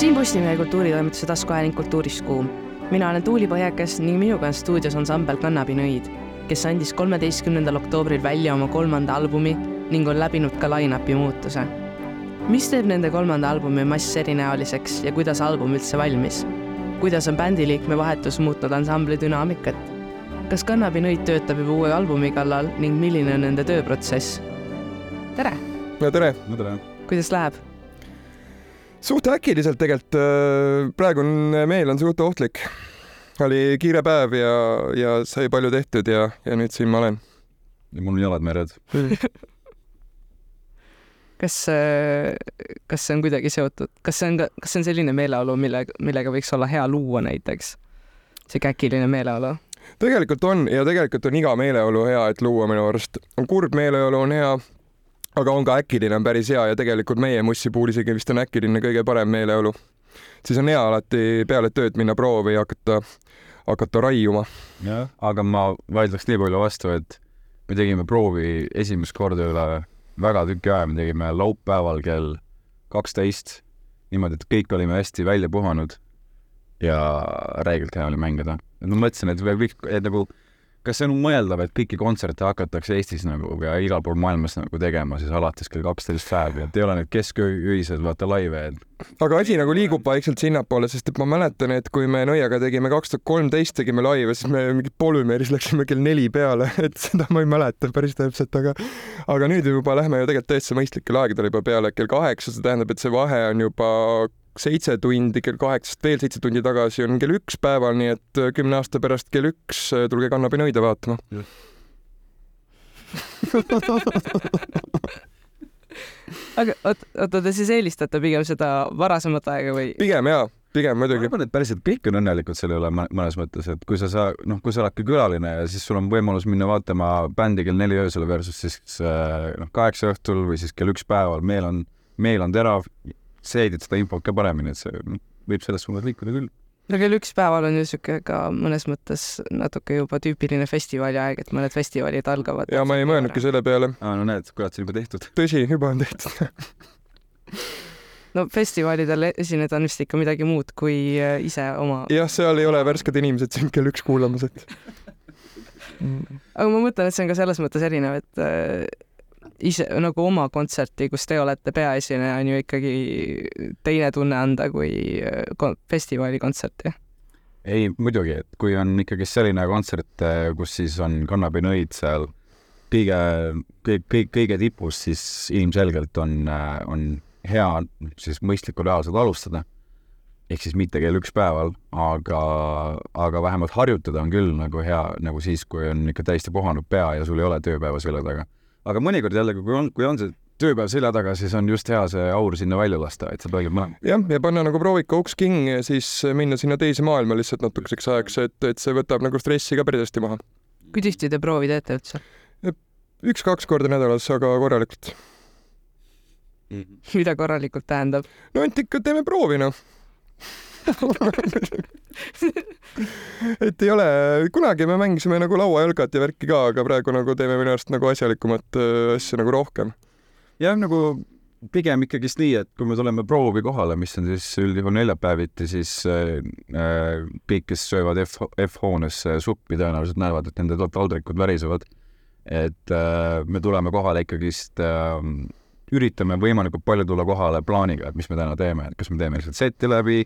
siin Postimehe kultuuritoimetuse taskuhääling Kultuurist Kuum. mina olen Tuuli Põhjakas ning minuga on stuudios ansambel Kannabinõid, kes andis kolmeteistkümnendal oktoobril välja oma kolmanda albumi ning on läbinud ka line-up'i muutuse. mis teeb nende kolmanda albumi mass erinäoliseks ja kuidas album üldse valmis? kuidas on bändiliikme vahetus muutnud ansambli dünaamikat? kas Kannabinõid töötab juba uue albumi kallal ning milline on nende tööprotsess? tere! no tere! no tere! kuidas läheb? Suht äkiliselt tegelikult, praegune meel on suht ohtlik. oli kiire päev ja, ja sai palju tehtud ja, ja nüüd siin ma olen. ja mul on jalad mered kas, kas see on kuidagi seotud, kas see on ka, kas see on selline meeleolu, mille, millega võiks olla hea luua näiteks? sihuke äkiline meeleolu? tegelikult on ja tegelikult on iga meeleolu hea, et luua minu arust. kurb meeleolu on hea aga on ka äkiline on päris hea ja tegelikult meie Mussi puhul isegi vist on äkiline kõige parem meeleolu. siis on hea alati peale tööd minna proovi ja hakata, hakata raiuma. jah, aga ma vaidleks nii palju vastu, et me tegime proovi esimest korda üle väga tüki aja, me tegime laupäeval kell kaksteist, niimoodi, et kõik olime hästi välja puhanud ja räigelt hea oli mängida. ma mõtlesin, et kõik, et nagu kas see on mõeldav, et kõiki kontserte hakatakse Eestis nagu ja igal pool maailmas nagu tegema siis alates kell kaksteist päev, et ei ole need keskööised vaata laive et...? aga asi nagu liigub vaikselt sinnapoole, sest et ma mäletan, et kui me Nõiaga tegime kaks tuhat kolmteist tegime laive, siis me mingi Polümeeris läksime kell neli peale, et seda ma ei mäleta päris täpselt, aga aga nüüd juba lähme ju tegelikult täitsa mõistlikel aegadel juba peale kell kaheksa, see tähendab, et see vahe on juba seitse tundi, kell kaheksast veel seitse tundi tagasi on kell üks päeval, nii et äh, kümne aasta pärast kell üks äh, tulge Kannabinõide vaatama. aga oot, oota, te siis eelistate pigem seda varasemat aega või? pigem jaa, pigem muidugi. ma arvan, et päriselt kõik on õnnelikud selle üle mõnes mõttes, et kui sa saa-, noh, kui sa oledki külaline ja siis sul on võimalus minna vaatama bändi kell neli öösel versus siis äh, noh, kaheksa õhtul või siis kell üks päeval, meel on, meel on terav jälgid seda infot ka paremini, et see võib selles suunas liikuda küll. no kell üks päeval on ju sihuke ka mõnes mõttes natuke juba tüüpiline festivali aeg, et mõned festivalid algavad. ja ma ei mõelnudki selle peale. aa, no näed, kurat, see on juba tehtud. tõsi, juba on tehtud no festivalidel esineda on vist ikka midagi muud kui äh, ise oma. jah, seal ei ole värsked inimesed sind kell üks kuulamas, et aga ma mõtlen, et see on ka selles mõttes erinev, et äh, ise nagu oma kontserti, kus te olete peaesineja, on ju ikkagi teine tunne anda kui äh, festivali kontserti? ei, muidugi, et kui on ikkagi selline kontsert, äh, kus siis on kannabinõid seal kõige, kõik, kõik, kõige tipus, siis ilmselgelt on, äh, on hea siis mõistlikul reaalselt alustada. ehk siis mitte kell üks päeval, aga, aga vähemalt harjutada on küll nagu hea, nagu siis, kui on ikka täiesti puhanud pea ja sul ei ole tööpäeva selja taga aga mõnikord jällegi, kui on, kui on see tööpäev selja taga, siis on just hea see aur sinna välja lasta, et sa toimib mõlema. jah, ja panna nagu proovika uks kinni ja siis minna sinna teise maailma lihtsalt natukeseks ajaks, et, et see võtab nagu stressi ka päris hästi maha. kui tihti te proovi teete üldse? üks-kaks korda nädalas, aga korralikult mm. -hmm. mida korralikult tähendab? no et ikka teeme proovi, noh et ei ole, kunagi me mängisime nagu lauajalgat ja värki ka, aga praegu nagu teeme minu arust nagu asjalikumat äh, asja nagu rohkem. jah, nagu pigem ikkagist nii, et kui me tuleme proovi kohale, mis on siis üldjuhul neljapäeviti, siis äh, äh kõik, kes söövad F, F-hoones suppi, tõenäoliselt näevad, et nende taldrikud värisevad. et äh, me tuleme kohale ikkagist äh, üritame võimalikult palju tulla kohale plaaniga, et mis me täna teeme, et kas me teeme lihtsalt seti läbi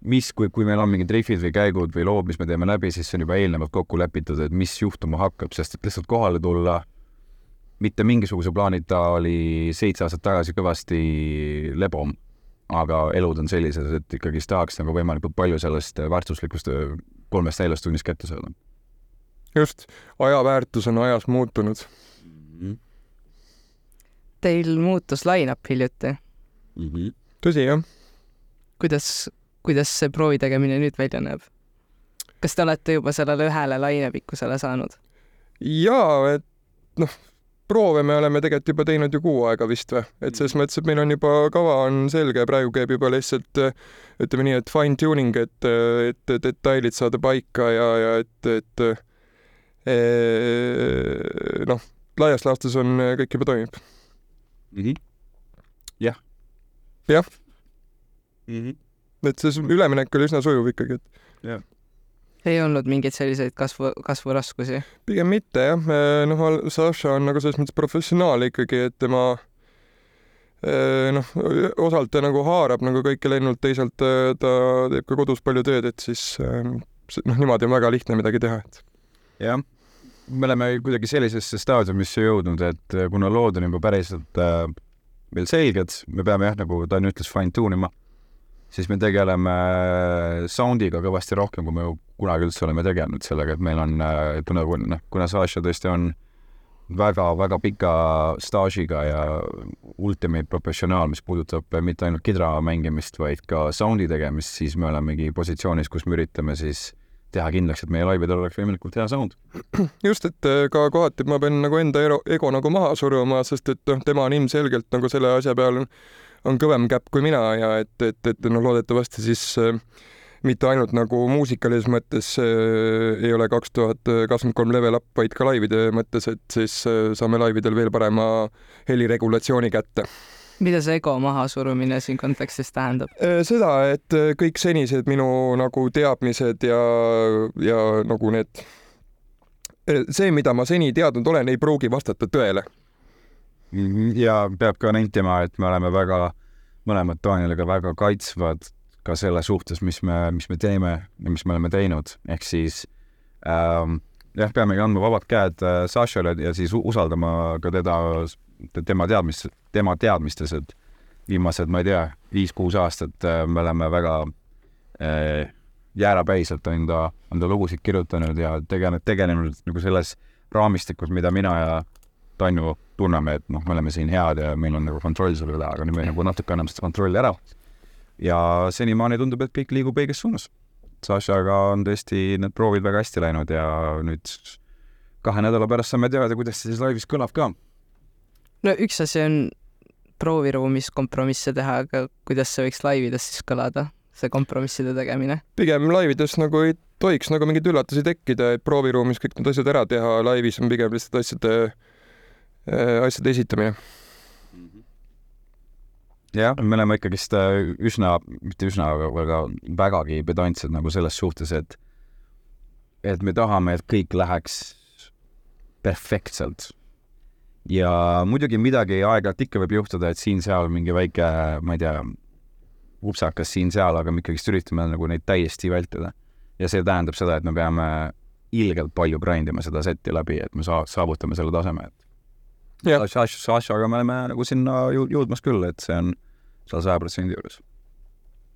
mis, kui, kui meil on mingid rihvid või käigud või lood, mis me teeme läbi, siis see on juba eelnevalt kokku lepitud, et mis juhtuma hakkab, sest et lihtsalt kohale tulla mitte mingisuguse plaanita oli seitse aastat tagasi kõvasti lebom, aga elud on sellised, et ikkagist tahaks nagu võimalikult palju sellest väärtuslikust kolmest neljast tunnist kätte saada. just, aja väärtus on ajas muutunud mm. -hmm. Teil muutus line-up hiljuti mm. -hmm. tõsi, jah. kuidas kuidas see proovi tegemine nüüd välja näeb? kas te olete juba sellele ühele lainepikkusele saanud? jaa, et noh, proove me oleme tegelikult juba teinud ju kuu aega vist või, et selles mõttes, et meil on juba kava on selge, praegu käib juba lihtsalt ütleme nii, et fine tuning, et, et detailid saada paika ja, ja et, et e, noh, laias laastus on kõik juba toimib mm. -hmm. jah. jah mm. -hmm et see üleminek oli üsna sujuv ikkagi, et ei olnud mingeid selliseid kasvu, kasvuraskusi? pigem mitte jah, noh, Saša on nagu selles mõttes professionaal ikkagi, et tema eh, noh, osalt ta nagu haarab nagu kõike lennult, teisalt eh, ta teeb ka kodus palju tööd, et siis see- noh, niimoodi on väga lihtne midagi teha, et jah, me oleme kuidagi sellisesse staadiumisse jõudnud, et äh, kuna lood on juba päriselt äh, meil selged, me peame jah, nagu Tanel ütles, fine tune ima, siis me tegeleme äh, sound'iga kõvasti rohkem, kui me kunagi üldse oleme tegelenud sellega, et meil on äh,, kuna, noh, kuna Saša tõesti on väga-väga pika staažiga ja ultimate professionaal, mis puudutab äh, mitte ainult kidra mängimist, vaid ka sound'i tegemist, siis me olemegi positsioonis, kus me üritame siis teha kindlaks, et meie laividel oleks võimalikult hea sound. just, et eh, ka kohati ma pean nagu enda ero, ego nagu maha suruma, sest et noh, tema on ilmselgelt nagu selle asja peal on kõvem käpp kui mina ja et, et, et no loodetavasti siis äh, mitte ainult nagu muusikalises mõttes äh, ei ole kaks tuhat kakskümmend kolm level up, vaid ka laivide mõttes, et siis äh, saame laividel veel parema heliregulatsiooni kätte. mida see ego mahasurumine siin kontekstis tähendab? Äh, seda, et äh, kõik senised minu nagu teadmised ja, ja nagu need, see, mida ma seni teadnud olen, ei pruugi vastata tõele. Ja peab ka nentima, et me oleme väga, mõlemad Danieliga väga kaitsvad ka selle suhtes, mis me, mis me teeme ja mis me oleme teinud, ehk siis ähm, jah, peamegi andma vabad käed äh, Sašale ja siis usaldama ka teda, tema teadmist, tema teadmistes, et viimased, ma ei tea, viis-kuus aastat äh, me oleme väga äh, jäärapäiselt enda, enda lugusid kirjutanud ja tegelenud, tegelenud nagu selles raamistikus, mida mina ja Tanju tunneme, et noh, me oleme siin head ja meil on nagu kontroll selle üle, aga nüüd me nagu natuke anname seda kontrolli ära. ja senimaani tundub, et kõik liigub õiges suunas. Sašaga on tõesti need proovid väga hästi läinud ja nüüd kahe nädala pärast saame teada, kuidas see siis laivis kõlab ka. no üks asi on prooviruumis kompromisse teha, aga kuidas see võiks laivides siis kõlada, see kompromisside tegemine? pigem laivides nagu ei tohiks nagu mingeid üllatusi tekkida, et prooviruumis kõik need asjad ära teha, laivis on pigem lihtsalt asjade, asjade esitamine. jah, me oleme ikkagist äh, üsna, mitte üsna, aga vägagi pedantsed nagu selles suhtes, et et me tahame, et kõik läheks perfektselt. ja muidugi midagi aeg-ajalt ikka võib juhtuda, et siin-seal mingi väike, ma ei tea, upsakas siin-seal, aga me ikkagist üritame nagu neid täiesti vältida. ja see tähendab seda, et me peame ilgelt palju grind ima seda setti läbi, et me saa-, saavutame selle taseme, et Jah. Saša, Sašaga me oleme nagu sinna jõudmas küll, et see on seal saja protsendi juures.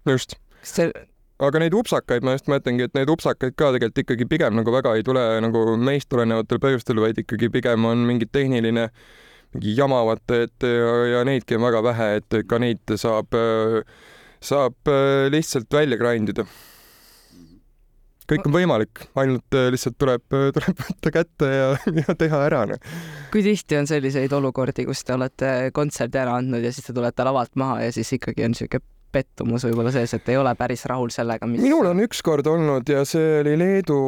just. kas te, aga neid upsakaid ma just mõtlengi, et neid upsakaid ka tegelikult ikkagi pigem nagu väga ei tule nagu meist tulenevatel põhjustel, vaid ikkagi pigem on mingi tehniline mingi jama vaata, et ja, ja neidki on väga vähe, et ka neid saab, saab äh, lihtsalt välja grind ida. Kõik on võimalik, ainult äh, lihtsalt tuleb, tuleb võtta kätte ja, ja teha ära, noh. kui tihti on selliseid olukordi, kus te olete kontserdi ära andnud ja siis te tulete lavalt maha ja siis ikkagi on niisugune pettumus võib-olla sees, et ei ole päris rahul sellega, mis minul on ükskord olnud ja see oli Leedu,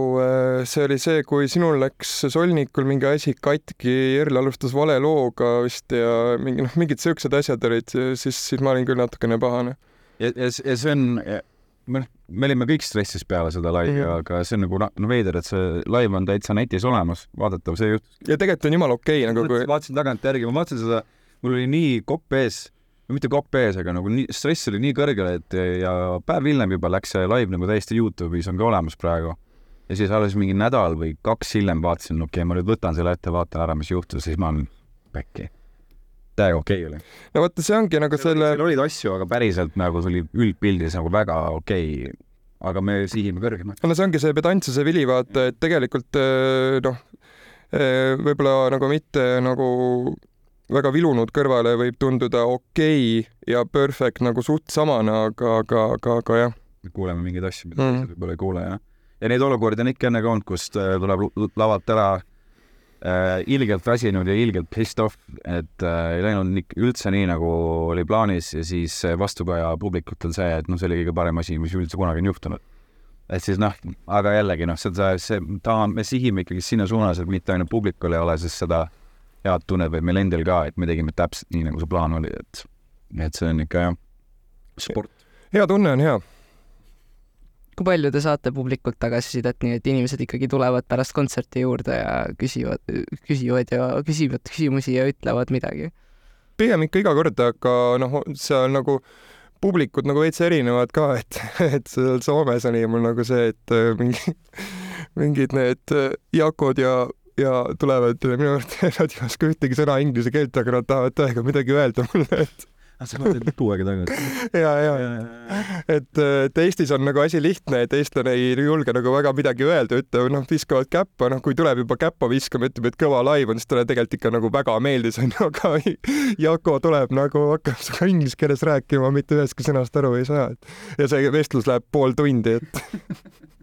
see oli see, kui sinul läks solnikul mingi asi katki, Erl alustas vale looga vist ja mingi noh, mingid siuksed asjad olid, siis, siis ma olin küll natukene pahane. ja, ja, ja see on, me, me olime kõik stressis peale seda laivi, Mhm. aga see on nagu na- no veider, et see laiv on täitsa netis olemas, vaadatav, see juhtus. ja tegelikult on jumala okei okay, nagu kui vaatasin tagantjärgi, ma vaatasin seda, mul oli nii kopp ees, mitte kopp ees, aga nagu nii, stress oli nii kõrgel, et ja päev hiljem juba läks see live nagu täiesti Youtube'is on ka olemas praegu. ja siis alles mingi nädal või kaks hiljem vaatasin, okei okay,, ma nüüd võtan selle ette, vaatan ära, mis juhtus, siis ma olen pekki. Täiega okei okay oli. no vaata, see ongi nagu selle seal olid asju, aga päriselt nagu tuli üldpildis nagu väga okei okay.. aga me sihime kõrgemat. no see ongi see pedantsuse vili, vaata, et tegelikult eh, noh, võib-olla nagu mitte nagu väga vilunud kõrvale võib tunduda okei okay ja perfect nagu suht samana, aga, aga, aga, aga jah. kuuleme mingeid asju, mida teised võib-olla ei kuule ja. ja neid olukordi on ikka enne ka olnud, kus äh, tuleb lavalt ära äh, ilgelt väsinud ja ilgelt pissed off, et äh, ei läinud üldse nii, nagu oli plaanis ja siis vastukaja publikutel see, et noh, see oli kõige parem asi, mis üldse kunagi on juhtunud. et siis noh, aga jällegi noh, seda, see, tahame, me sihime ikkagi sinna suunas, et mitte ainult publikul ei ole siis seda head tunnet, vaid meil endil ka, et me tegime täpselt nii, nagu see plaan oli, et, et see on ikka jah, sport. hea tunne on hea, kui palju te saate publikult tagasisidet, nii et inimesed ikkagi tulevad pärast kontserti juurde ja küsivad, küsivad ja küsivad küsimusi ja ütlevad midagi? pigem ikka iga kord, aga noh, seal nagu publikud nagu veits erinevad ka, et, et seal Soomes oli mul nagu see, et äh, mingi, mingid need äh, Jakod ja ja tulevad minu juurde, nad ei oska ühtegi sõna inglise keelt, aga nad tahavad täiega midagi öelda mulle, et sa mõtled kuu aega tagasi? ja, ja, et, et Eestis on nagu asi lihtne, et eestlane ei julge nagu väga midagi öelda, ütleb, noh, viskavad käppa, noh, kui tuleb juba käppa viskama, ütleb, et kõva live on, siis talle tegelikult ikka nagu väga meeldis, onju, aga Jako tuleb nagu, hakkab sinuga inglise keeles rääkima, mitte ühestki sõnast aru ei saa. ja see vestlus läheb pool tundi, et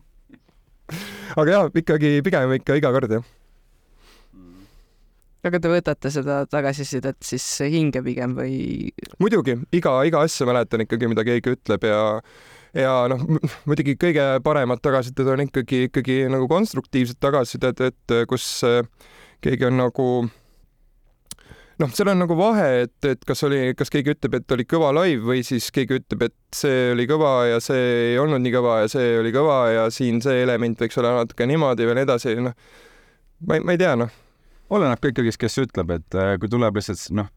aga jah, ikkagi pigem ikka iga kord, jah aga te võtate seda tagasisidet siis hinge pigem või? muidugi, iga, iga asja mäletan ikkagi, mida keegi ütleb ja ja noh, muidugi kõige paremad tagasisidet on ikkagi, ikkagi nagu konstruktiivsed tagasisidet, et kus keegi on nagu noh, seal on nagu vahe, et, et kas oli, kas keegi ütleb, et oli kõva live või siis keegi ütleb, et see oli kõva ja see ei olnud nii kõva ja see oli kõva ja siin see element võiks olla natuke niimoodi või nii edasi, noh. ma ei, ma ei tea, noh oleneb ka ikkagist, kes ütleb, et äh, kui tuleb lihtsalt noh,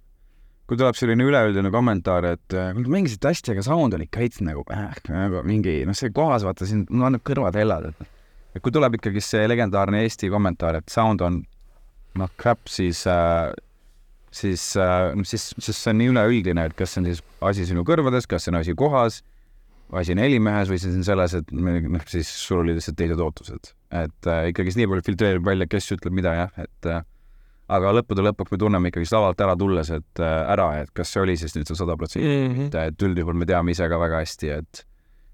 kui tuleb selline üleüldine kommentaar, et äh, kuule, mängisite hästi, aga sound on ikka veits nagu äh, nagu mingi noh, see kohas vaata siin mul annab kõrvad hellad, et et kui tuleb ikkagist see legendaarne Eesti kommentaar, et sound on noh, crap, siis äh, siis äh,, noh, siis, siis see on nii üleüldine, et kas see on siis asi sinu kõrvades, kas see on asi kohas, asi on helimehes või siis on selles, et noh, siis sul olid lihtsalt teised ootused. et äh, ikkagist nii palju filtreerib välja, kes ütleb mida jah, et äh, aga lõppude lõpuks me tunneme ikkagi lavalt ära tulles, et äh, ära, et kas see oli siis nüüd see sada protsenti mm, -hmm. et üldjuhul me teame ise ka väga hästi, et,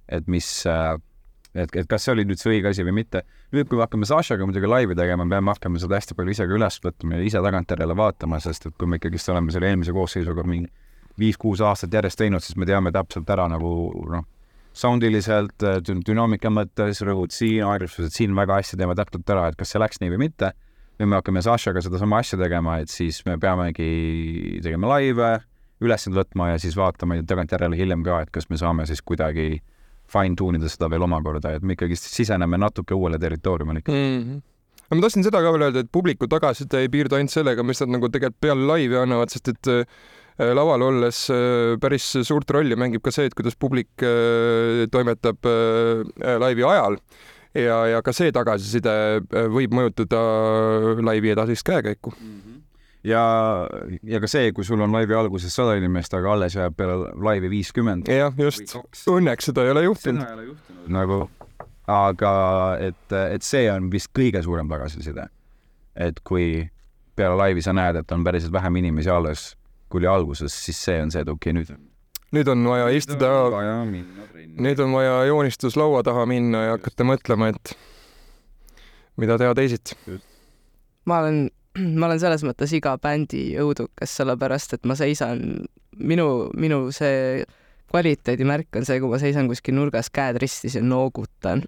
et mis, äh, et, et kas see oli nüüd see õige asi või mitte. nüüd, kui me hakkame Sašaga muidugi laivi tegema, me peame hakkama seda hästi palju ise ka üles võtma ja ise tagantjärele vaatama, sest et kui me ikkagist oleme selle eelmise koosseisuga mingi viis-kuus aastat järjest teinud, siis me teame täpselt ära nagu noh, soundiliselt, dünaamika mõttes, rõhud siin, aeglustused siin väga hästi teeme täpselt ära, et kas see läks nii või mitte nüüd me hakkame Sašaga sedasama asja tegema, et siis me peamegi tegema laive, ülesande võtma ja siis vaatama tagantjärele hiljem ka, et kas me saame siis kuidagi fine tune ida seda veel omakorda, et me ikkagi siseneme natuke uuele territooriumile ikka mm. -hmm aga ma tahtsin seda ka veel öelda, et publiku tagasiside ei piirdu ainult sellega, mis nad nagu tegelikult peale laivi annavad, sest et äh, laval olles äh, päris suurt rolli mängib ka see, et kuidas publik äh, toimetab laivi ajal ja, ja ka see tagasiside äh, võib mõjutada laivi edasist käekäiku mm. -hmm ja, ja ka see, kui sul on laivi alguses sada inimest, aga alles jääb peale laivi viiskümmend. jah, just. Õnneks seda ei ole juhtunud. seda ei ole juhtunud nagu, aga et, et see on vist kõige suurem tagasiside. et kui peale laivi sa näed, et on päriselt vähem inimesi alles, kui oli alguses, siis see on see, et okei okay,, nüüd nüüd on vaja istuda, nüüd on vaja joonistuslaua taha minna ja hakata mõtlema, et mida teha teisiti. ma olen, ma olen selles mõttes iga bändi õudukas, sellepärast et ma seisan, minu, minu see kvaliteedimärk on see, kui ma seisan kuskil nurgas, käed ristis ja noogutan.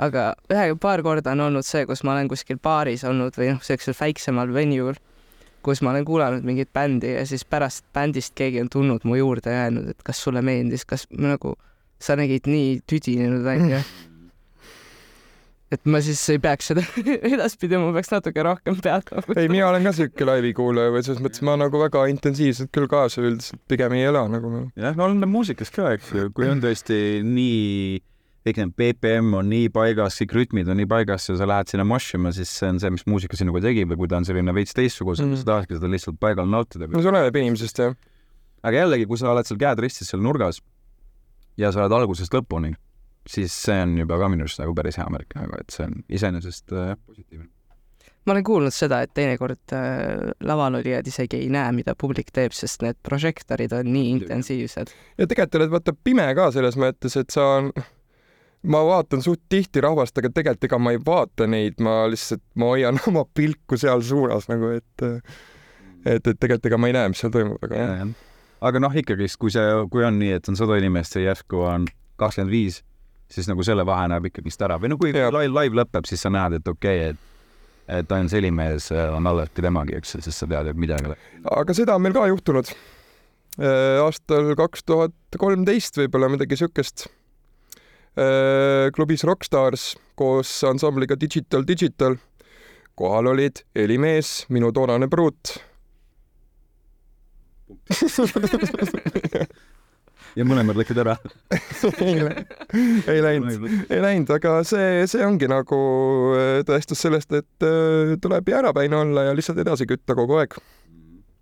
aga ühe, paar korda on olnud see, kus ma olen kuskil baaris olnud või noh, sellisel väiksemal venue'l kus ma olen kuulanud mingit bändi ja siis pärast bändist keegi on tulnud mu juurde ja öelnud, et kas sulle meeldis, kas nagu sa nägid nii tüdinenud välja. et ma siis ei peaks seda edaspidi ma peaks natuke rohkem peatama. ei, mina olen ka siuke laivi kuulaja või selles mõttes ma nagu väga intensiivselt küll kaasa üldiselt pigem ei ela nagu. jah, no oleneb muusikast ka, eks ju, kui on tõesti nii kõik need BPM on nii paigas, kõik rütmid on nii paigas ja sa lähed sinna moshima, siis see on see, mis muusika sinuga tegi või kui ta on selline veits teistsugusem mm, -hmm. sa tahadki seda lihtsalt paigal nautida. no see oleneb inimesest, jah. aga jällegi, kui sa oled seal käed ristis seal nurgas ja sa oled algusest lõpuni, siis see on juba ka minu arust nagu päris hea märk, aga et see on iseenesest äh,, positiivne. ma olen kuulnud seda, et teinekord äh, lavalolijad isegi ei näe, mida publik teeb, sest need prožektorid on nii intensiivsed. ja tegelikult oled vaata pime ka selles mõttes, et sa on ma vaatan suht tihti rahvast, aga tegelikult ega ma ei vaata neid, ma lihtsalt, ma hoian oma pilku seal suunas nagu, et et, et tegelikult ega ma ei näe, mis seal toimub, aga ja, aga noh, ikkagist, kui see, kui on nii, et on sada inimest ja järsku on kakskümmend viis, siis nagu selle vahe näeb ikkagist ära. Või no kui live, live lõpeb, siis sa näed, et okei okay,, et et ainult Selimees on alati temagi, eks, sest sa tead, et midagi aga seda on meil ka juhtunud. Äh, aastal kaks tuhat kolmteist võib-olla midagi siukest klubis Rockstars koos ansambliga Digital Digital. kohal olid Eli Mees, minu toonane pruut ja mõlemad läksid ära ei läinud, ei läinud, aga see, see ongi nagu äh, tõestus sellest, et äh, tuleb jäärapäine olla ja lihtsalt edasi kütta kogu aeg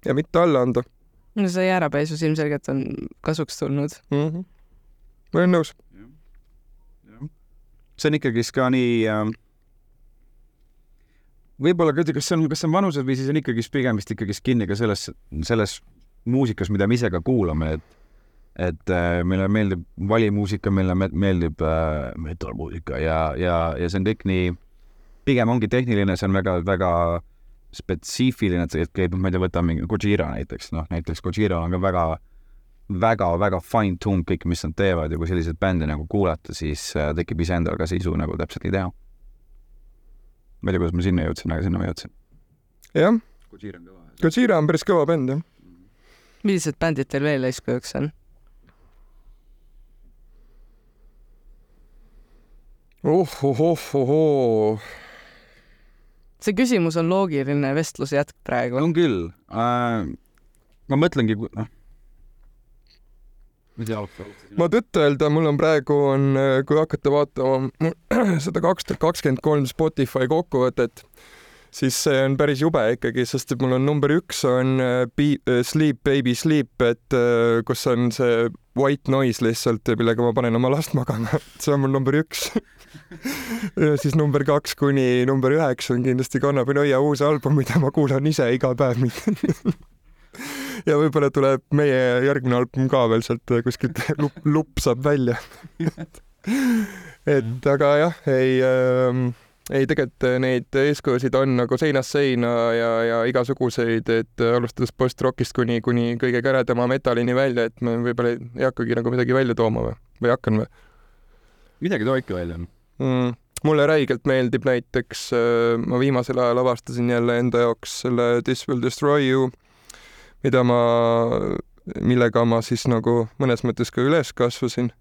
ja mitte alla anda no see jäärapäisus ilmselgelt on kasuks tulnud mm. -hmm. ma olen nõus. See on ikkagist ka nii äh, võib-olla, kas see on, kas see on vanused või siis on ikkagist pigem vist ikkagist kinni ka selles, selles muusikas, mida me ise ka kuulame, et et äh, meile meeldib valimuusika, meile meeldib äh, metalmuusika ja, ja, ja see on kõik nii, pigem ongi tehniline, see on väga-väga spetsiifiline, et käib, ma ei tea, võtame Gojira näiteks, noh näiteks Gojira on ka väga väga-väga fine-tuned kõik, mis nad teevad ja kui selliseid bände nagu kuulata, siis äh, tekib iseendal ka sisu nagu täpselt nii teha. ma ei tea, kuidas ma sinna jõudsin, aga sinna ma jõudsin. jah. Gojira on kõva. Gojira on päris kõva bänd, jah. millised bändid teil veel eeskujuks on? ohohohohoo. see küsimus on loogiline vestluse jätk praegu. on küll äh,. ma mõtlengi, noh. Ma tõtt-öelda, mul on praegu on, kui hakata vaatama seda kaks tuhat kakskümmend kolm Spotify kokkuvõtet, siis see on päris jube ikkagi, sest et mul on number üks on äh, äh, Sleep Baby Sleep, et äh, kus on see white noise lihtsalt, millega ma panen oma last magama, see on mul number üks. Ja siis number kaks kuni number üheksa on kindlasti Kannapinõia uus album, mida ma kuulan ise iga päev ja võib-olla tuleb meie järgmine album ka veel sealt kuskilt lupp, lupsab välja et aga jah, ei ähm, ei, tegelikult neid eeskujusid on nagu seinast seina ja, ja igasuguseid, et alustades post-rockist kuni, kuni kõige käredama metallini välja, et me võib-olla ei hakkagi nagu midagi välja tooma või, või hakkan või? midagi too ikka välja mm,. mulle räigelt meeldib näiteks, äh, ma viimasel ajal avastasin jälle enda jaoks selle This will destroy you, mida ma, millega ma siis nagu mõnes mõttes ka üles kasvasin.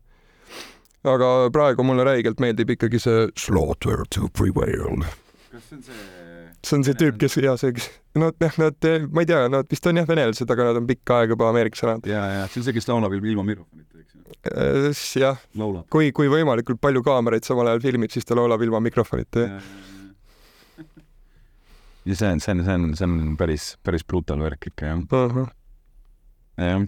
aga praegu mulle räigelt meeldib ikkagi see Slaughter to prevail. kas see on see see on see tüüp, kes ja see, no jah, nad, ma ei tea, nad vist on jah venelased, aga nad on pikka aega juba Ameerikas elanud. ja, ja see on see, kes laulab ilma mikrofonita, eks ju? Äh, jah. kui, kui võimalikult palju kaameraid samal ajal filmib, siis ta laulab ilma mikrofonita, jah. ja see on, see on, see on, see on päris, päris brutal värk ikka, jah uh. -huh. jah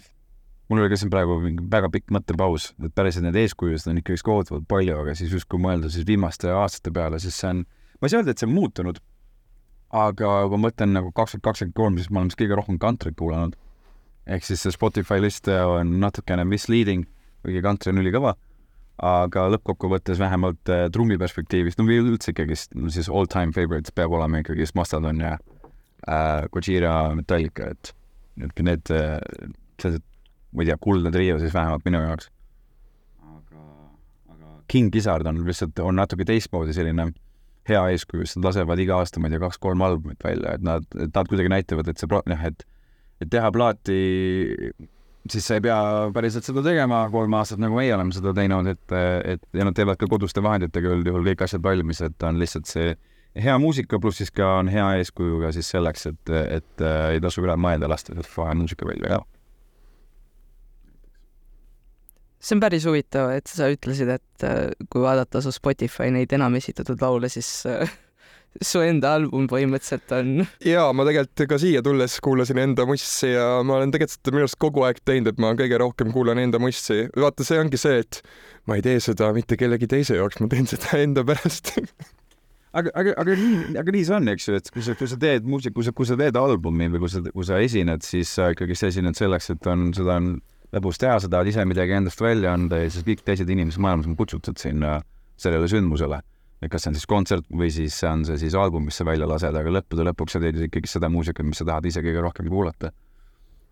mul oli ka siin praegu mingi väga pikk mõttepaus, et päriselt neid eeskujusid on ikkagi kohutavalt palju, aga siis just kui mõelda siis viimaste aastate peale, siis see on, ma ei saa öelda, et see on muutunud, aga kui ma mõtlen nagu kaks tuhat kakskümmend kolm, siis ma olen vist kõige rohkem kantrit kuulanud. ehk siis see Spotify list on natukene misleading, kuigi kantri on ülikõva, aga lõppkokkuvõttes vähemalt äh, trummi perspektiivist, no või üldse ikkagist, no siis all time favorites peab olema ikkagist Mastodon ja äh, Gojira Metallica, et et need äh,, sellised, ma ei tea, kuldne trio siis vähemalt minu jaoks. aga, aga King Gizzard on lihtsalt, on natuke teistmoodi selline hea eeskuju, sest nad lasevad iga aasta, ma ei tea, kaks-kolm albumit välja, et nad, et nad kuidagi näitavad, et see pro-, jah, et et teha plaati, siis sa ei pea päriselt seda tegema kolm aastat, nagu meie oleme seda teinud, et, et ja nad teevad ka koduste vahenditega üldjuhul kõik asjad valmis, et on lihtsalt see hea muusika, pluss siis ka on hea eeskuju ka siis selleks, et, et äh, ei tasu üle mõelda, lasta vahe muusika välja ka. See on päris huvitav, et sa ütlesid, et äh, kui vaadata su Spotify neid enam esitatud laule, siis äh, su enda album põhimõtteliselt on. ja ma tegelikult ka siia tulles kuulasin enda mussi ja ma olen tegelikult seda minu arust kogu aeg teinud, et ma kõige rohkem kuulan enda mussi. vaata, see ongi see, et ma ei tee seda mitte kellegi teise jaoks, ma teen seda enda pärast aga, aga, aga nii, aga nii see on, eks ju, et kui sa, kui sa teed muusika, kui sa, kui sa teed albumi või kui sa, kui sa esined, siis sa ikkagi esined selleks, et on, seda on lõbus teha, sa tahad ise midagi endast välja anda ja siis kõik teised inimesed maailmas on kutsutud sinna sellele sündmusele. Et kas see on siis kontsert või siis on see siis album, mis sa välja lased, aga lõppude lõpuks sa teed ikkagi seda muusikat, mis sa tahad ise kõige rohkem kuulata.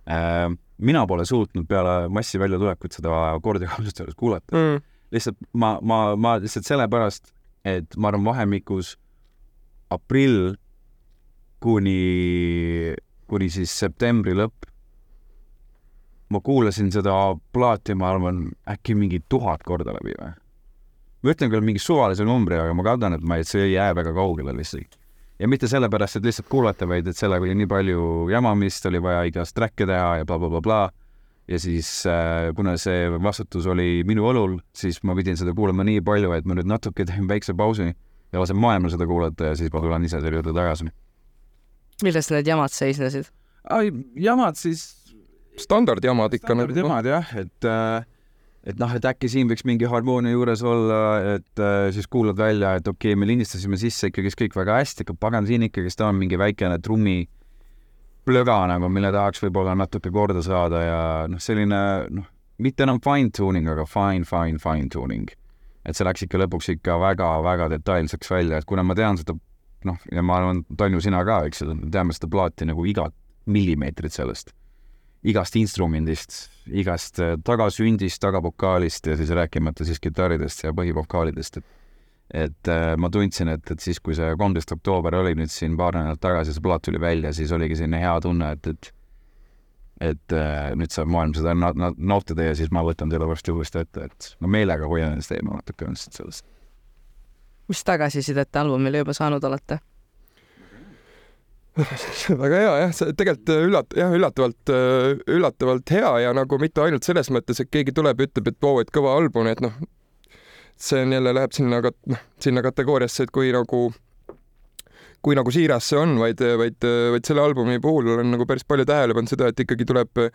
Äh, mina pole suutnud peale massi väljatulekut seda akordi ausalt öeldes kuulata mm.. lihtsalt ma, ma, ma lihtsalt sellepärast, et ma arvan, vahemikus aprill kuni, kuni siis septembri lõpp ma kuulasin seda plaati, ma arvan, äkki mingi tuhat korda läbi või. Ma ütlen küll mingi suvalise numbri, aga ma kardan, et ma, et see ei jää väga kaugele lihtsalt. ja mitte sellepärast, et lihtsalt kuulata, vaid et sellega oli nii palju jamamist, oli vaja igast track'e teha ja blablabla bla,. Bla, bla. ja siis äh, kuna see vastutus oli minu õlul, siis ma pidin seda kuulama nii palju, et ma nüüd natuke teen väikse pausi ja lasen maailmal seda kuulata ja siis ma tulen ise selle juurde tagasi. milles need jamad seisnesid? ai, jamad siis standardjamad ikka nagu. standardjamad jah, et äh, et noh, et äkki siin võiks mingi harmoonia juures olla, et äh, siis kuulad välja, et okei okay,, me lindistasime sisse ikkagist kõik väga hästi, aga pagan, siin ikkagist on mingi väikene trummi plöga nagu, mille tahaks võib-olla natuke korda saada ja noh, selline noh, mitte enam fine tuning, aga fine, fine, fine tuning. et see läks ikka lõpuks ikka väga-väga detailseks välja, et kuna ma tean seda noh, ja ma arvan, Tanju, sina ka, eks ju, teame seda plaati nagu igat millimeetrit sellest igast instrumendist, igast äh, tagasündist, tagavokaalist ja siis rääkimata siis kitarridest ja põhivokaalidest, et et äh, ma tundsin, et, et siis, kui see kolmteist oktoober oli nüüd siin paar nädalat tagasi, see plaat tuli välja, siis oligi selline hea tunne, et, et et äh, nüüd saab maailm seda na- na- nautida ja siis ma võtan selle varsti uuesti ette, et ma meelega hoian ennast eemal natuke lihtsalt sellest. mis tagasisidet albumile juba saanud olete? väga hea jah, see tegelikult üllat-, jah, üllatavalt, üllatavalt hea ja nagu mitte ainult selles mõttes, et keegi tuleb ja ütleb, et vau, et kõva album, et noh, see on jälle läheb sinna noh, sinna kategooriasse, et kui nagu kui nagu siiras see on, vaid, vaid, vaid selle albumi puhul olen nagu päris palju tähele pannud seda, et ikkagi tuleb äh,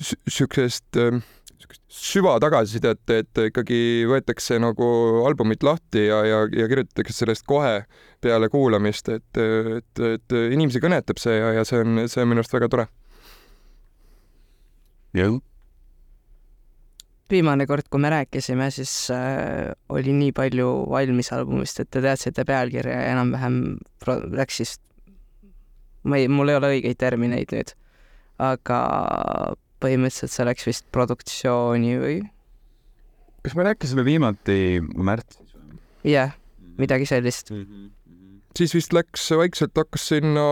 siukest süva tagasisidet, et ikkagi võetakse nagu albumit lahti ja, ja, ja kirjutatakse sellest kohe peale kuulamist, et, et, et inimesi kõnetab see ja, ja see on, see on minu arust väga tore. jah, viimane kord, kui me rääkisime, siis äh, oli nii palju valmis albumist, et te teadsite pealkirja ja enam-vähem läks siis, ma ei, mul ei ole õigeid termineid nüüd, aga põhimõtteliselt see läks vist produktsiooni või kas me rääkisime viimati märtsis või? jah, midagi sellist. siis vist läks vaikselt hakkas sinna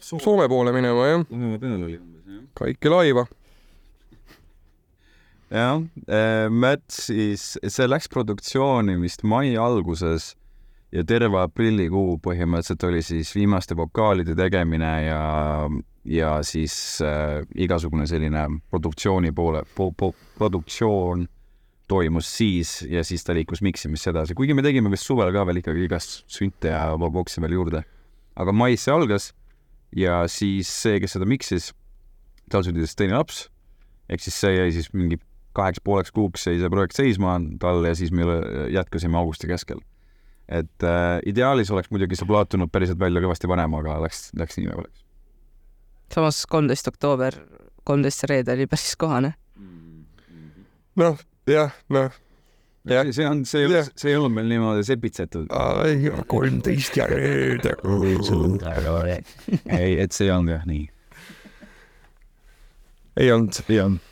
Soome poole minema jah, peal oli umbes jah. Kaiki laiva. jah, märtsis, see läks produktsiooni vist mai alguses ja terve aprillikuu põhimõtteliselt oli siis viimaste vokaalide tegemine ja, ja siis äh, igasugune selline produktsiooni poole po,, po, produktsioon toimus siis ja siis ta liikus miksimisse edasi, kuigi me tegime vist suvel ka veel ikkagi igast sünte ja boksi veel juurde. aga mais see algas ja siis see, kes seda miksis, tal sündis teine laps ehk siis see jäi siis mingi kaheks pooleks kuuks jäi see projekt seisma tal ja siis me jätkasime augusti keskel. Et äh, ideaalis oleks muidugi see plaat tulnud päriselt välja kõvasti varem, aga läks, läks nii nagu läks. samas kolmteist oktoober, kolmteist reede oli päris kohane. noh, jah, noh. Jah. see on, see see ei olnud meil niimoodi sepitsetud. kolmteist ja reede. ei, et see ei olnud jah nii. ei olnud. ei olnud.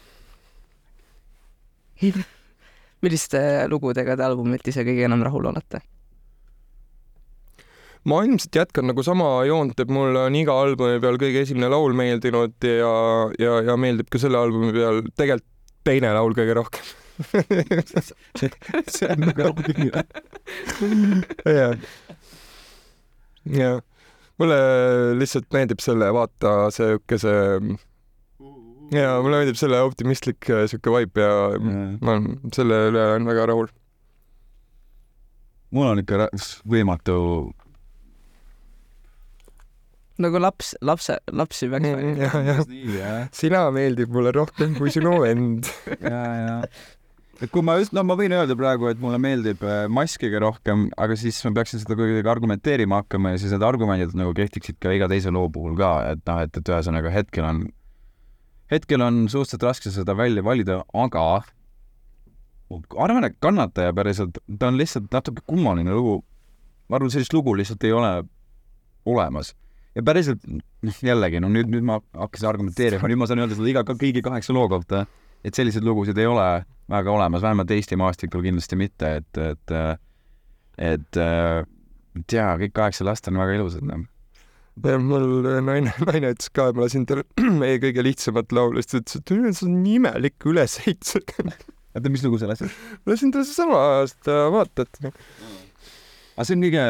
milliste lugudega te albumilt ise kõige enam rahul olete? Ma ilmselt jätkan nagu sama joont, et mulle on iga albumi peal kõige esimene laul meeldinud ja, ja, ja meeldib ka selle albumi peal tegelikult teine laul kõige rohkem. see on väga huvitav. jah. jah, mulle lihtsalt meeldib selle, vaata sihuke see ja mulle meeldib selle optimistlik äh, sihuke vibe ja ma selle üle olen väga rahul. mul on ikka võimatu nagu laps, lapse, lapsi väga ja, ja nii jah, sina meeldib mulle rohkem kui sinu vend. ja, ja. et kui ma just, no ma võin öelda praegu, et mulle meeldib äh, mass kõige rohkem, aga siis ma peaksin seda kuidagi argumenteerima hakkama ja siis need argumendid nagu kehtiksid ka iga teise loo puhul ka, et noh, et, et ühesõnaga hetkel on, hetkel on suhteliselt raske seda välja valida, aga ma arvan, et kannataja päriselt, ta on lihtsalt natuke kummaline lugu. ma arvan, sellist lugu lihtsalt ei ole olemas ja päriselt noh, jällegi no nüüd, nüüd ma hakkasin argumenteerima, nüüd ma saan öelda seda iga, kõigi kaheksa loo kohta, et selliseid lugusid ei ole väga olemas, vähemalt Eesti maastikul kindlasti mitte, et, et et tea, kõik kaheksa last on väga ilusad noh. mul naine, naine ütles ka, et ma lasin talle meie kõige lihtsamat laulu, siis ta ütles, et see on nii imelik ülesehituse. oota, mis lugu sa lasid? lasin talle seesama, seda vaatad. aga see on kõige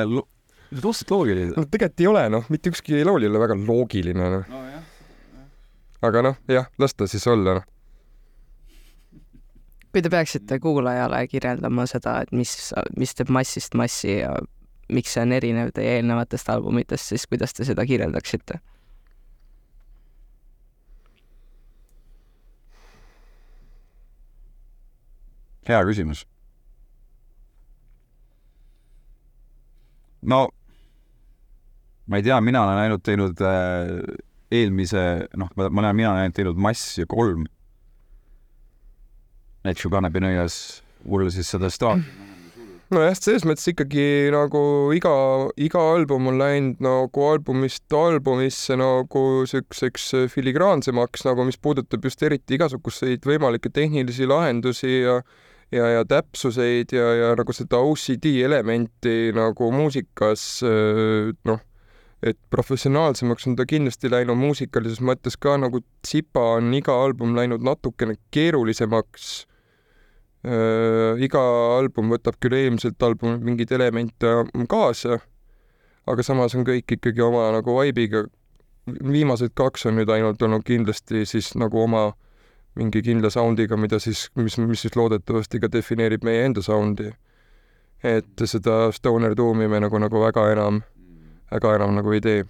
suhteliselt loogiline. no tegelikult ei ole noh, mitte ükski laul ei ole väga loogiline noh, nojah. aga noh, jah, las ta siis olla noh. kui te peaksite kuulajale kirjeldama seda, et mis, mis teeb massist massi ja miks see on erinev teie eelnevatest albumitest, siis kuidas te seda kirjeldaksite? hea küsimus. no ma ei tea, mina olen ainult teinud äh, eelmise, noh, ma ma olen, mina olen ainult teinud Mass ja kolm. Gonna be nõias, mulle siis seda staati nojah, selles mõttes ikkagi nagu iga, iga album on läinud nagu albumist albumisse nagu siukseks filigraansemaks nagu, mis puudutab just eriti igasuguseid võimalikke tehnilisi lahendusi ja ja, ja täpsuseid ja, ja nagu seda OCD elementi nagu muusikas noh, et professionaalsemaks on ta kindlasti läinud muusikalises mõttes ka nagu Tsipa on iga album läinud natukene keerulisemaks äh, iga album võtab küll eelmiselt albumilt mingeid elemente kaasa, aga samas on kõik ikkagi oma nagu vibe'iga. viimased kaks on nüüd ainult olnud kindlasti siis nagu oma mingi kindla sound'iga, mida siis, mis, mis siis loodetavasti ka defineerib meie enda sound'i. et seda stoner tuumi me nagu, nagu väga enam, väga enam nagu ei tee.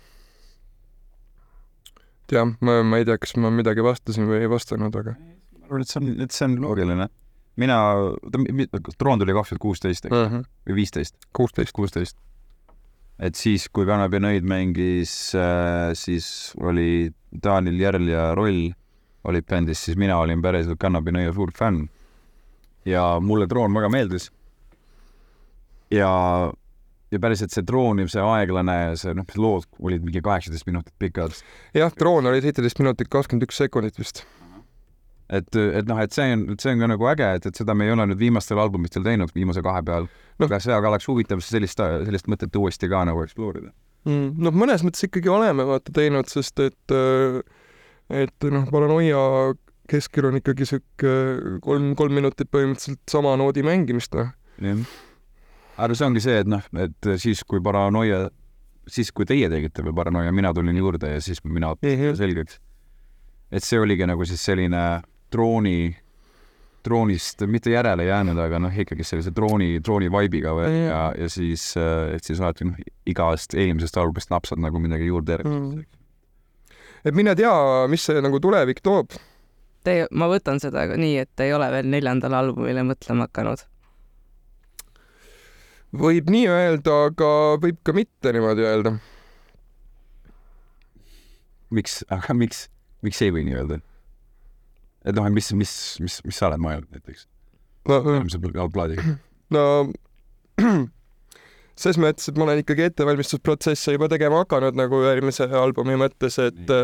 et jah, ma, ma ei tea, kas ma midagi vastasin või ei vastanud, aga ma arvan, et see on, et see on loogiline. mina, Troon tuli kaks tuhat kuusteist, eks, mm -hmm. või viisteist, kuusteist. kuusteist. et siis, kui Kannab ja Nõid mängis äh,, siis oli Daniel Järl ja Roll olid bändis, siis mina olin päriselt Kannab ja Nõia suur fänn. ja mulle Troon väga meeldis. ja, ja päriselt see Trooni, see aeglane, see noh, lood olid mingi kaheksateist minutit pikad. jah, Troon oli seitseteist minutit kakskümmend üks sekundit vist. et, et noh, et see on, see on ka nagu äge, et, et seda me ei ole nüüd viimastel albumitel teinud, viimase kahe peal no.. aga see aga oleks huvitav sellist, sellist mõtet uuesti ka nagu eksploorida. mm,. noh, mõnes mõttes ikkagi oleme vaata teinud, sest et, et noh, paranoia keskel on ikkagi sihuke kolm, kolm minutit põhimõtteliselt sama noodi mängimist, noh. jah. Aga see ongi see, et noh, et siis, kui paranoia, siis kui teie tegite veel paranoia, mina tulin juurde ja siis mina õppisin selgeks. et see oligi nagu siis selline drooni, droonist mitte järele jäänud, aga noh, ikkagi sellise drooni, drooni vibe'iga või Jah. ja, ja siis, et siis alati noh, igast eelmisest albumist napsad nagu midagi juurde järgi Mm. et mine tea, mis see nagu tulevik toob. Te, ma võtan seda ka nii, et ei ole veel neljandale albumile mõtlema hakanud. Võib nii öelda, aga võib ka mitte niimoodi öelda. miks, aga miks, miks ei või nii öelda? et noh, mis, mis, mis, mis sa oled mõelnud näiteks no, järgmise pla- plaadiga? no ses mõttes, et ma olen ikkagi ettevalmistusprotsesse juba tegema hakanud nagu järgmise albumi mõttes, et,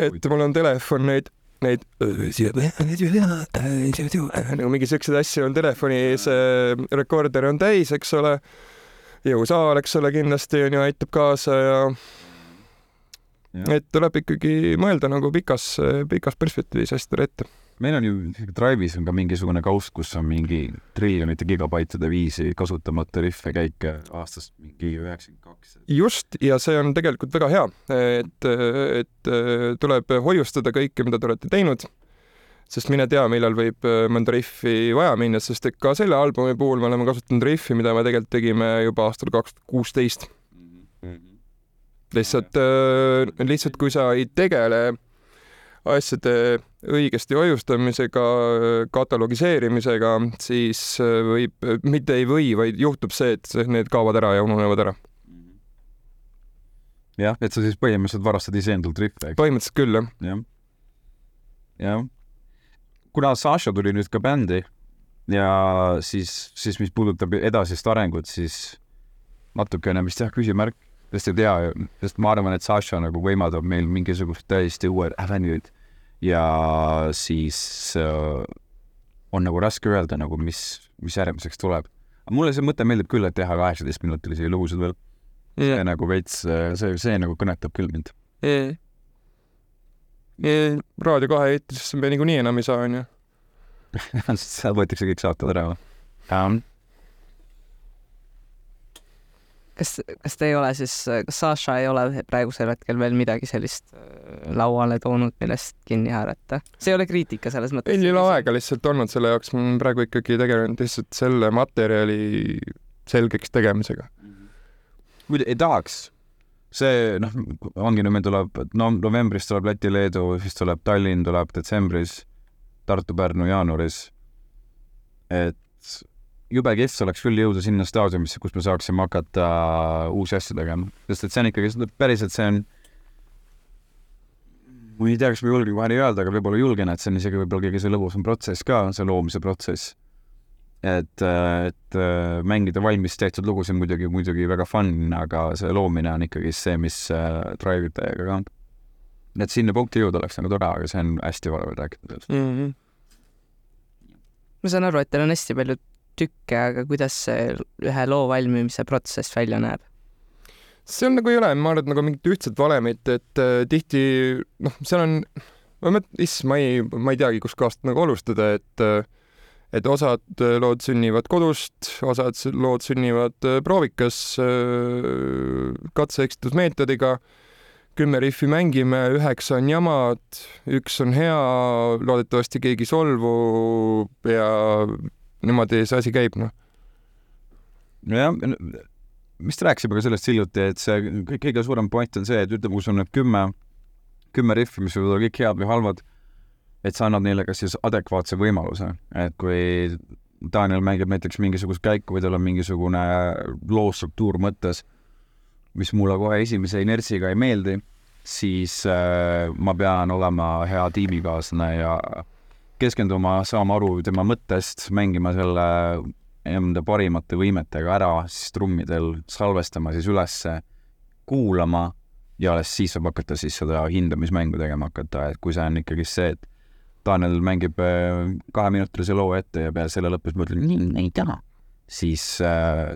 et mul on telefon neid, neid nagu mingi siukseid asju on telefonis, rekorder on täis, eks ole. jõusaal, eks ole, kindlasti on ju, aitab kaasa ja et tuleb ikkagi mõelda nagu pikas, pikas perspektiivis asjadele ette. Meil on ju Drive'is on ka mingisugune kauss, kus on mingi triljonite gigabaitide viisi kasutamata rihve käike aastast mingi üheksakümmend kaks. just, ja see on tegelikult väga hea, et, et tuleb hoiustada kõike, mida te olete teinud, sest mine tea, millal võib mõnda rihvi vaja minna, sest et ka selle albumi puhul me oleme kasutanud rihvi, mida me tegelikult tegime juba aastal kaks tuhat kuusteist. lihtsalt, lihtsalt kui sa ei tegele asjade õigesti hoiustamisega, katalogiseerimisega, siis võib, mitte ei või, vaid juhtub see, et need kaovad ära ja ununevad ära. jah, et sa siis põhimõtteliselt varastad iseendalt rihve, eks? põhimõtteliselt küll, jah. jah. jah. kuna Saša tuli nüüd ka bändi ja siis, siis mis puudutab edasist arengut, siis natukene vist jah, küsimärk, sest ei tea, sest ma arvan, et Saša nagu võimaldab meil mingisugust täiesti uued avenue'd ja siis äh, on nagu raske öelda nagu, mis, mis järgmiseks tuleb. mulle see mõte meeldib küll, et teha kaheksateistminutilisi lugusid veel, see nagu veits, see, see nagu kõnetab küll mind. Raadio kahe eetrisse me niikuinii enam ei saa, onju. seal võetakse kõik saated ära um,. kas, kas te ei ole siis, kas Saša ei ole praegusel hetkel veel midagi sellist äh, lauale toonud, millest kinni haarata? see ei ole kriitika selles mõttes. ei ole aega lihtsalt olnud selle jaoks, ma olen praegu ikkagi tegelenud lihtsalt selle materjali selgeks tegemisega. kui te ei tahaks, see noh, ongi nüüd meil tuleb, no novembris tuleb Läti-Leedu, siis tuleb Tallinn tuleb detsembris, Tartu-Pärnu jaanuaris. et jube kihvt oleks küll jõuda sinna staadiumisse, kus me saaksime hakata uusi asju tegema, sest et see on ikkagi päriselt, see on ma ei tea, kas ma julgen kohe nii öelda, aga võib-olla julgen, et see on isegi võib-olla kõige see lõbusam protsess ka, see loomise protsess. et, et äh, mängida valmis tehtud lugusid muidugi, muidugi väga fun, aga see loomine on ikkagi see, mis äh, drive ib täiega ka. et sinna punkti jõuda oleks nagu tore, aga see on hästi vale rääkida sellest. Mm -hmm. ma saan aru, et teil on hästi palju tükke, aga kuidas see ühe loo valmimise protsess välja näeb? seal nagu ei ole, ma arvan, et nagu mingit ühtset valemit, et äh, tihti noh, seal on, ma mõtlen, issand, ma ei, ma ei teagi, kustkohast nagu alustada, et äh, et osad äh, lood sünnivad kodust, osad lood sünnivad äh, proovikas äh, katse-eksitusmeetodiga. kümme rihvi mängime, üheksa on jamad, üks on hea, loodetavasti keegi ei solvu ja niimoodi see asi käib, noh. nojah, vist rääkisime ka sellest hiljuti, et see kõik- kõige suurem point on see, et ütleme, kui sul on need kümme, kümme rihvi, mis võivad olla kõik head või halvad, et sa annad neile ka siis adekvaatse võimaluse, et kui Daniel mängib näiteks mingisugust käiku või tal on mingisugune loo struktuur mõttes, mis mulle kohe esimese inertsiga ei meeldi, siis äh, ma pean olema hea tiimikaaslane ja keskenduma, saama aru tema mõttest, mängima selle enda parimate võimetega ära, siis trummidel salvestama siis ülesse, kuulama ja alles siis saab hakata siis seda hindamismängu tegema hakata, et kui see on ikkagi see, et Daniel mängib äh, kaheminutilise loo ette ja peale selle lõpus ma ütlen, ei taha, siis,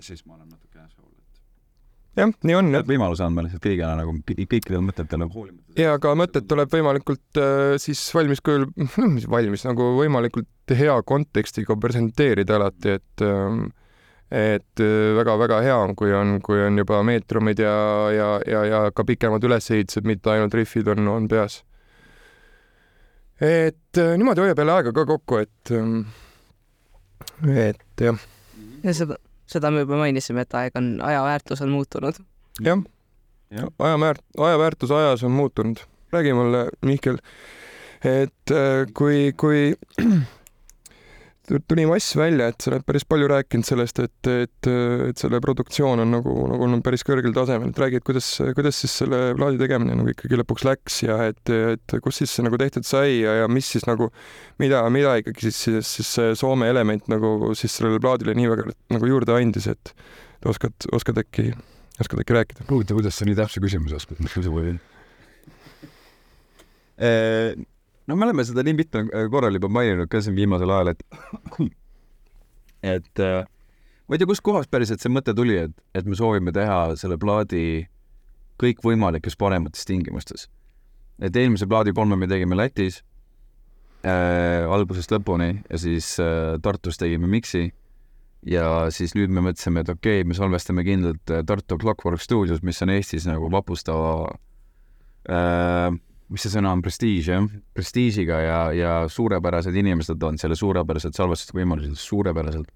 siis ma olen jah, nii on, võimaluse andma lihtsalt kõigile nagu kõ- kõikidele mõtetele hoolimata. ja ka mõtted tuleb võimalikult äh, siis valmis kujul, mis valmis nagu võimalikult hea kontekstiga presenteerida alati, et ähm, et väga-väga hea on, kui on, kui on juba meetrumid ja, ja, ja, ja ka pikemad ülesehitused, mitte ainult rihvid on, on peas. et äh, niimoodi hoiab jälle aega ka kokku, et ähm, et jah, ja seda, seda me juba mainisime, et aeg on, aja väärtus on muutunud. jah Jah., aja väärt-, aja väärtus ajas on muutunud. räägi mulle, Mihkel, et äh, kui, kui tuli mass välja, et sa oled päris palju rääkinud sellest, et, et, et selle produktsioon on nagu, nagu olnud päris kõrgel tasemel, et räägi, et kuidas, kuidas siis selle plaadi tegemine nagu ikkagi lõpuks läks ja et, et kus siis see nagu tehtud sai ja, ja mis siis nagu, mida, mida ikkagi siis, siis, siis see Soome element nagu siis sellele plaadile nii väga nagu juurde andis, et oskad, oskad äkki, oskad äkki rääkida? huvitav, kuidas sa nii täpse küsimuse oskad küsida. No me oleme seda nii mitmel korral juba maininud ka siin viimasel ajal, et et äh, ma ei tea, kustkohast päriselt see mõte tuli, et, et me soovime teha selle plaadi kõikvõimalikes paremates tingimustes. et eelmise plaadi kolme me tegime Lätis äh, algusest lõpuni ja siis äh, Tartus tegime miksi ja siis nüüd me mõtlesime, et okei okay,, me salvestame kindlalt äh, Tartu Clockwork stuudios, mis on Eestis nagu vapustava äh,, mis see sõna on, prestiiž jah, prestiižiga ja, ja suurepärased inimesed on selle suurepärased salvestusvõimalused, suurepäraselt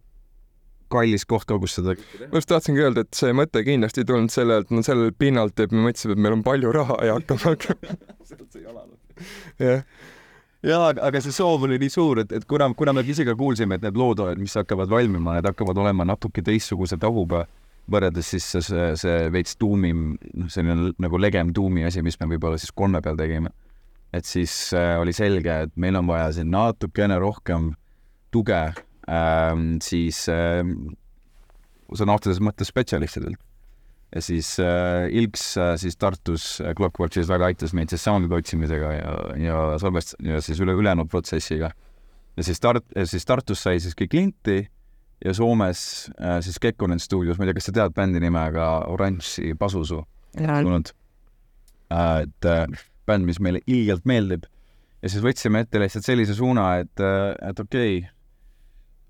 kallis koht ka, kus seda ma just tahtsingi öelda, et see mõte kindlasti ei tulnud sellelt, no sellelt pinnalt, et me mõtlesime, et meil on palju raha ja hakkame, hakkame. jah, jaa, aga see soov oli nii suur, et, et kuna, kuna me ise ka kuulsime, et need lood, mis hakkavad valmima, need hakkavad olema natuke teistsuguse tahuga võrreldes siis see, see, see veits tuumim, noh, selline nagu legem tuumi asi, mis me võib-olla siis kolme peal tegime. et siis äh, oli selge, et meil on vaja siin natukene rohkem tuge ähm, siis ähm, sõna otseses mõttes spetsialistidelt. ja siis äh, Ilks äh, siis Tartus äh, Clockworksis väga aitas meid siis soundide otsimisega ja, ja salvest- ja siis üle ülejäänud protsessiga. ja siis Tart-, siis Tartus sai siis kõik linti ja Soomes äh, siis Kekkonen stuudios, ma ei tea, kas sa tead bändi nimega Oranži Pasusu? tulnud. et äh, bänd, mis meile ilgelt meeldib ja siis võtsime ette lihtsalt sellise suuna, et, et okei okay,,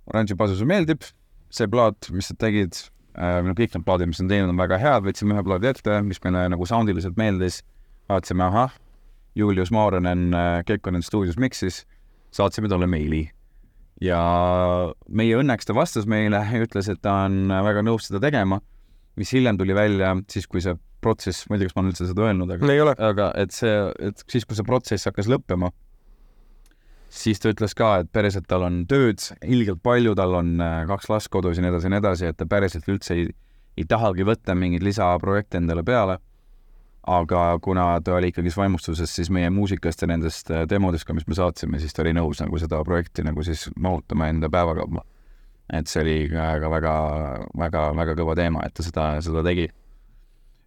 Oranži Pasus meeldib, see plaat, mis nad tegid, no kõik need plaadid, mis nad teinud, on väga head, võtsime ühe plaadi ette, mis meile nagu soundiliselt meeldis, vaatasime, ahah, Julius Maarenen Kekkonen stuudios miksis, saatsime talle meili ja meie õnneks ta vastas meile ja ütles, et ta on väga nõus seda tegema, mis hiljem tuli välja siis, kui see protsess, ma ei tea, kas ma olen üldse seda öelnud, aga ei ole. aga et see, et siis, kui see protsess hakkas lõppema, siis ta ütles ka, et päriselt tal on tööd ilgelt palju, tal on äh, kaks last kodus ja nii edasi ja nii edasi, et ta päriselt üldse ei, ei tahagi võtta mingeid lisaprojekte endale peale. Aga kuna ta oli ikkagist vaimustuses siis meie muusikast ja nendest äh, demodest ka, mis me saatsime, siis ta oli nõus nagu seda projekti nagu siis mahutama enda päevakavva. et see oli ka väga, väga, väga kõva teema, et ta seda, seda tegi.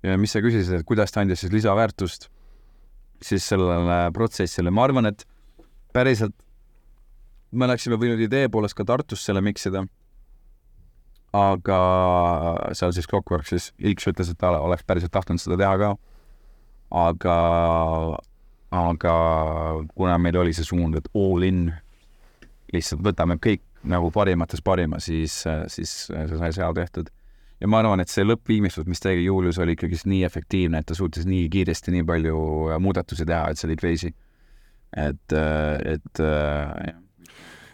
ja mis sa küsisid, et kuidas ta andis siis lisaväärtust, siis sellele protsessile, ma arvan, et päriselt me oleksime võinud idee poolest ka Tartus selle miksida. aga seal siis Clockworksis Ilks ütles, et ta oleks päriselt tahtnud seda teha ka. Aga, aga kuna meil oli see suund, et all in, lihtsalt võtame kõik nagu parimatest parima, siis, siis see sai seal tehtud. ja ma arvan, et see lõppviimistlus, mis tegi Julius, oli ikkagist nii efektiivne, et ta suutis nii kiiresti nii palju muudatusi teha, et see oli crazy et, et jah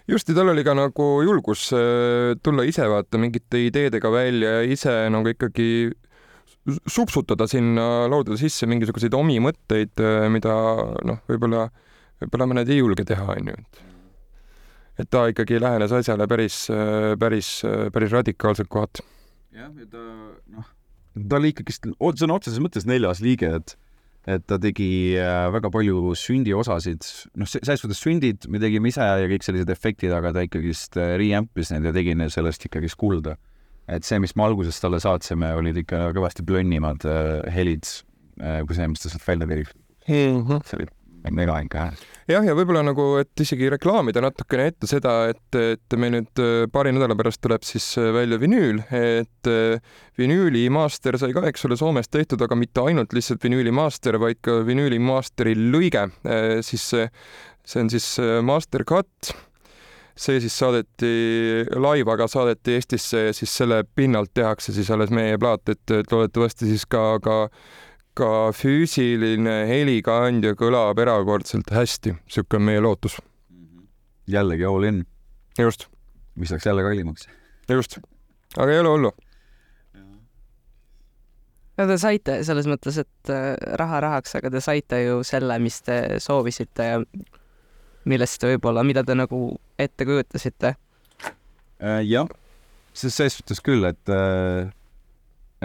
just, ja tal oli ka nagu julgus äh, tulla ise vaata mingite ideedega välja ja ise nagu ikkagi supsutada sinna laudade sisse mingisuguseid omi mõtteid, äh, mida noh, võib-olla, võib-olla mõned ei julge teha, onju, et et ta ikkagi lähenes asjale päris, äh, päris, päris radikaalselt kohati. jah, ja ta noh, ta oli ikkagist sõna otseses mõttes neljas liige, et et ta tegi äh, väga palju sündiosasid, noh, selles suhtes sündid me tegime ise ja kõik sellised efektid, aga ta ikkagist äh, re-amp'is neid ja tegi sellest ikkagist kulda. Et see, mis me alguses talle saatsime, olid ikka kõvasti plönnimad äh, helid, kui see, mis ta sealt välja tegi mm. -hmm. see oli mega ikka hääl jah, ja võib-olla nagu, et isegi reklaamida natukene ette seda, et, et meil nüüd äh, paari nädala pärast tuleb siis äh, välja vinüül, et äh, vinüüli master sai ka, eks ole, Soomes tehtud, aga mitte ainult lihtsalt vinüüli master, vaid ka vinüüli masteri lõige, siis see on siis master cut see siis saadeti laivaga saadeti Eestisse ja siis selle pinnalt tehakse siis alles meie plaat, et loodetavasti siis ka, ka ka füüsiline helikandja kõlab erakordselt hästi, sihuke on meie lootus. Mhm. jällegi all in. just. mis läks jälle kallimaks. just, aga ei ole hullu. no te saite selles mõttes, et äh, raha rahaks, aga te saite ju selle, mis te soovisite ja millest võib-olla, mida te nagu ette kujutasite äh,. jah, selles suhtes küll, et äh,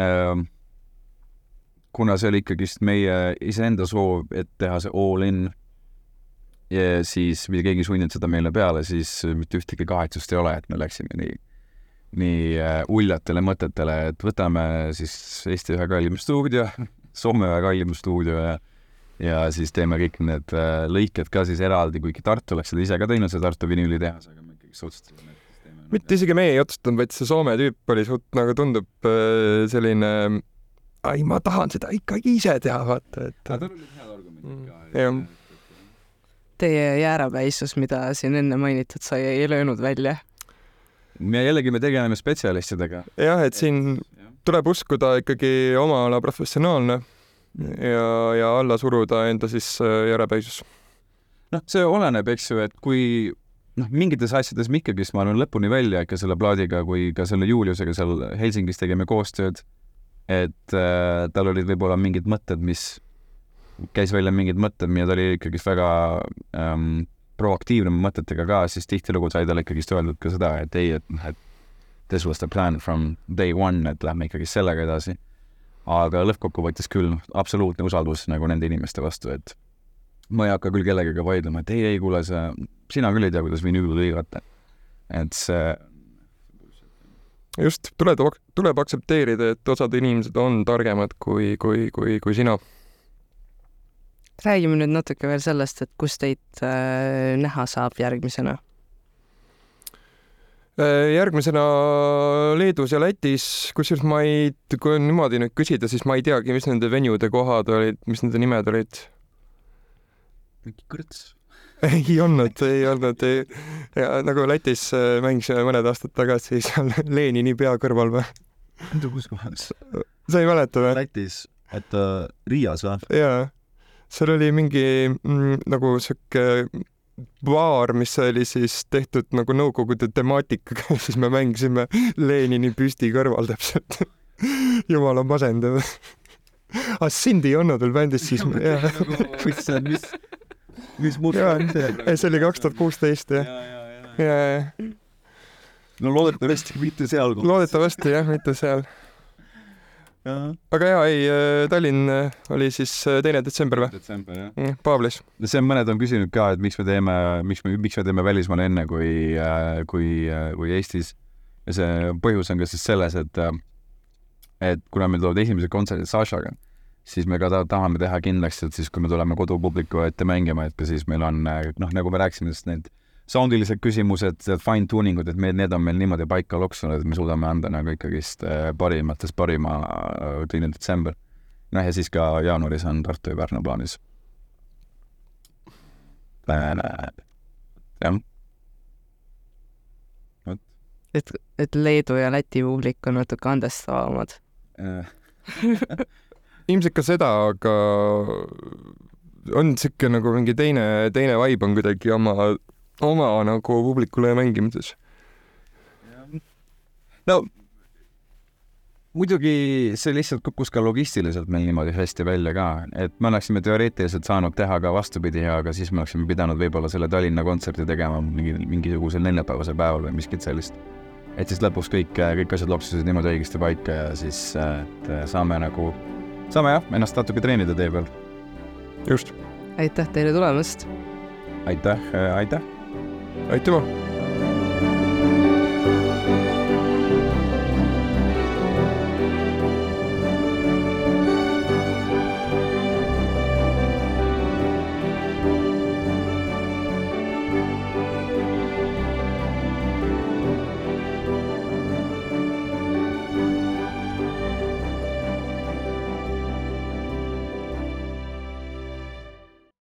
äh, kuna see oli ikkagist meie iseenda soov, et teha see all in ja siis mitte keegi ei sundinud seda meile peale, siis mitte ühtegi kahetsust ei ole, et me läksime nii, nii äh, uljatele mõtetele, et võtame siis Eesti ühe kallima stuudio, Soome ühe kallima stuudio ja ja siis teeme kõik need äh, lõiked ka siis eraldi, kuigi Tartu oleks seda ise ka teinud, see Tartu vinüülitehas, aga me ikkagi otsustasime, et mitte isegi meie ei otsustanud, vaid see Soome tüüp oli suht nagu tundub äh, selline ai, ma tahan seda ikkagi ise teha, vaata, et. aga tal olid head argumendid mm. ka. jah. Teie jäärapäisus, mida siin enne mainitud sai, ei löönud välja? me jällegi, me tegeleme spetsialistidega. jah, et siin tuleb uskuda ikkagi oma ala professionaalne ja, ja alla suruda enda siis jäärapäisus. noh, see oleneb, eks ju, et kui noh, mingites asjades me ikkagist, ma arvan, lõpuni välja ikka selle plaadiga, kui ka selle Juliusega seal Helsingis tegime koostööd et äh, tal olid võib-olla mingid mõtted, mis, käis välja mingid mõtted, mida ta oli ikkagist väga ähm, proaktiivne mõtetega ka, siis tihtilugu sai talle ikkagist öeldud ka seda, et ei, et noh, et this was the plan from day one, et lähme ikkagi sellega edasi. Aga lõppkokkuvõttes küll absoluutne usaldus nagu nende inimeste vastu, et ma ei hakka küll kellegagi vaidlema, et ei, ei kuule, sa, sina küll ei tea, kuidas vinüüli lõigata. et see just, tuleb, tuleb aktsepteerida, et osad inimesed on targemad kui, kui, kui, kui sina. räägime nüüd natuke veel sellest, et kus teid äh, näha saab järgmisena? Järgmisena Leedus ja Lätis, kusjuures ma ei, kui on niimoodi nüüd küsida, siis ma ei teagi, mis nende venude kohad olid, mis nende nimed olid. mingi kõrts ei olnud, ei olnud, ei. nagu Lätis äh, mängisime mõned aastad tagasi seal Lenini pea kõrval või? kus kohas? sa ei mäleta või? Lätis, et uh, Riias või? jaa, seal oli mingi mm, nagu sihuke baar, mis oli siis tehtud nagu Nõukogude temaatikaga, siis me mängisime Lenini püsti kõrval täpselt jumala masendav ah, sind ei olnud veel bändis siis? on, mis, mis murd see? ei, see oli kaks tuhat kuusteist jah. ja, ja, ja. no loodetavasti mitte seal loodetavasti jah, mitte seal. Aga jaa, ei, äh, Tallinn äh, oli siis äh, teine detsember või? detsember, jah. Mm, Paavlis. see on, mõned on küsinud ka, et miks me teeme, miks me, miks me teeme välismaal enne kui, kui, kui Eestis. ja see põhjus on ka siis selles, et et kuna meil tulevad esimesed kontserdid Sašaga, siis me ka ta tahame teha kindlaks, et siis, kui me tuleme kodupubliku ette mängima, et ka siis meil on noh, nagu me rääkisime, siis need soundilised küsimused, fine tuning ud, et me, need on meil niimoodi paika loksunud, et me suudame anda nagu ikkagist äh, parimatest parima äh, teine detsember. noh, ja siis ka jaanuaris on Tartu ja Pärnu plaanis. jah. et, et Leedu ja Läti publik on natuke andestavamad ilmselt ka seda, aga on sihuke nagu mingi teine, teine vibe on kuidagi oma, oma nagu publikule mängimises. no muidugi see lihtsalt kukkus ka logistiliselt meil niimoodi hästi välja ka, et me oleksime teoreetiliselt saanud teha ka vastupidi, aga siis me oleksime pidanud võib-olla selle Tallinna kontserti tegema mingi, mingisugusel neljapäevasel päeval või miskit sellist et siis lõpuks kõik, kõik asjad loksusid niimoodi õigesti paika ja siis et saame nagu, saame jah, ennast natuke treenida tee peal. just. aitäh teile tulemast. aitäh, aitäh. Ahí te va.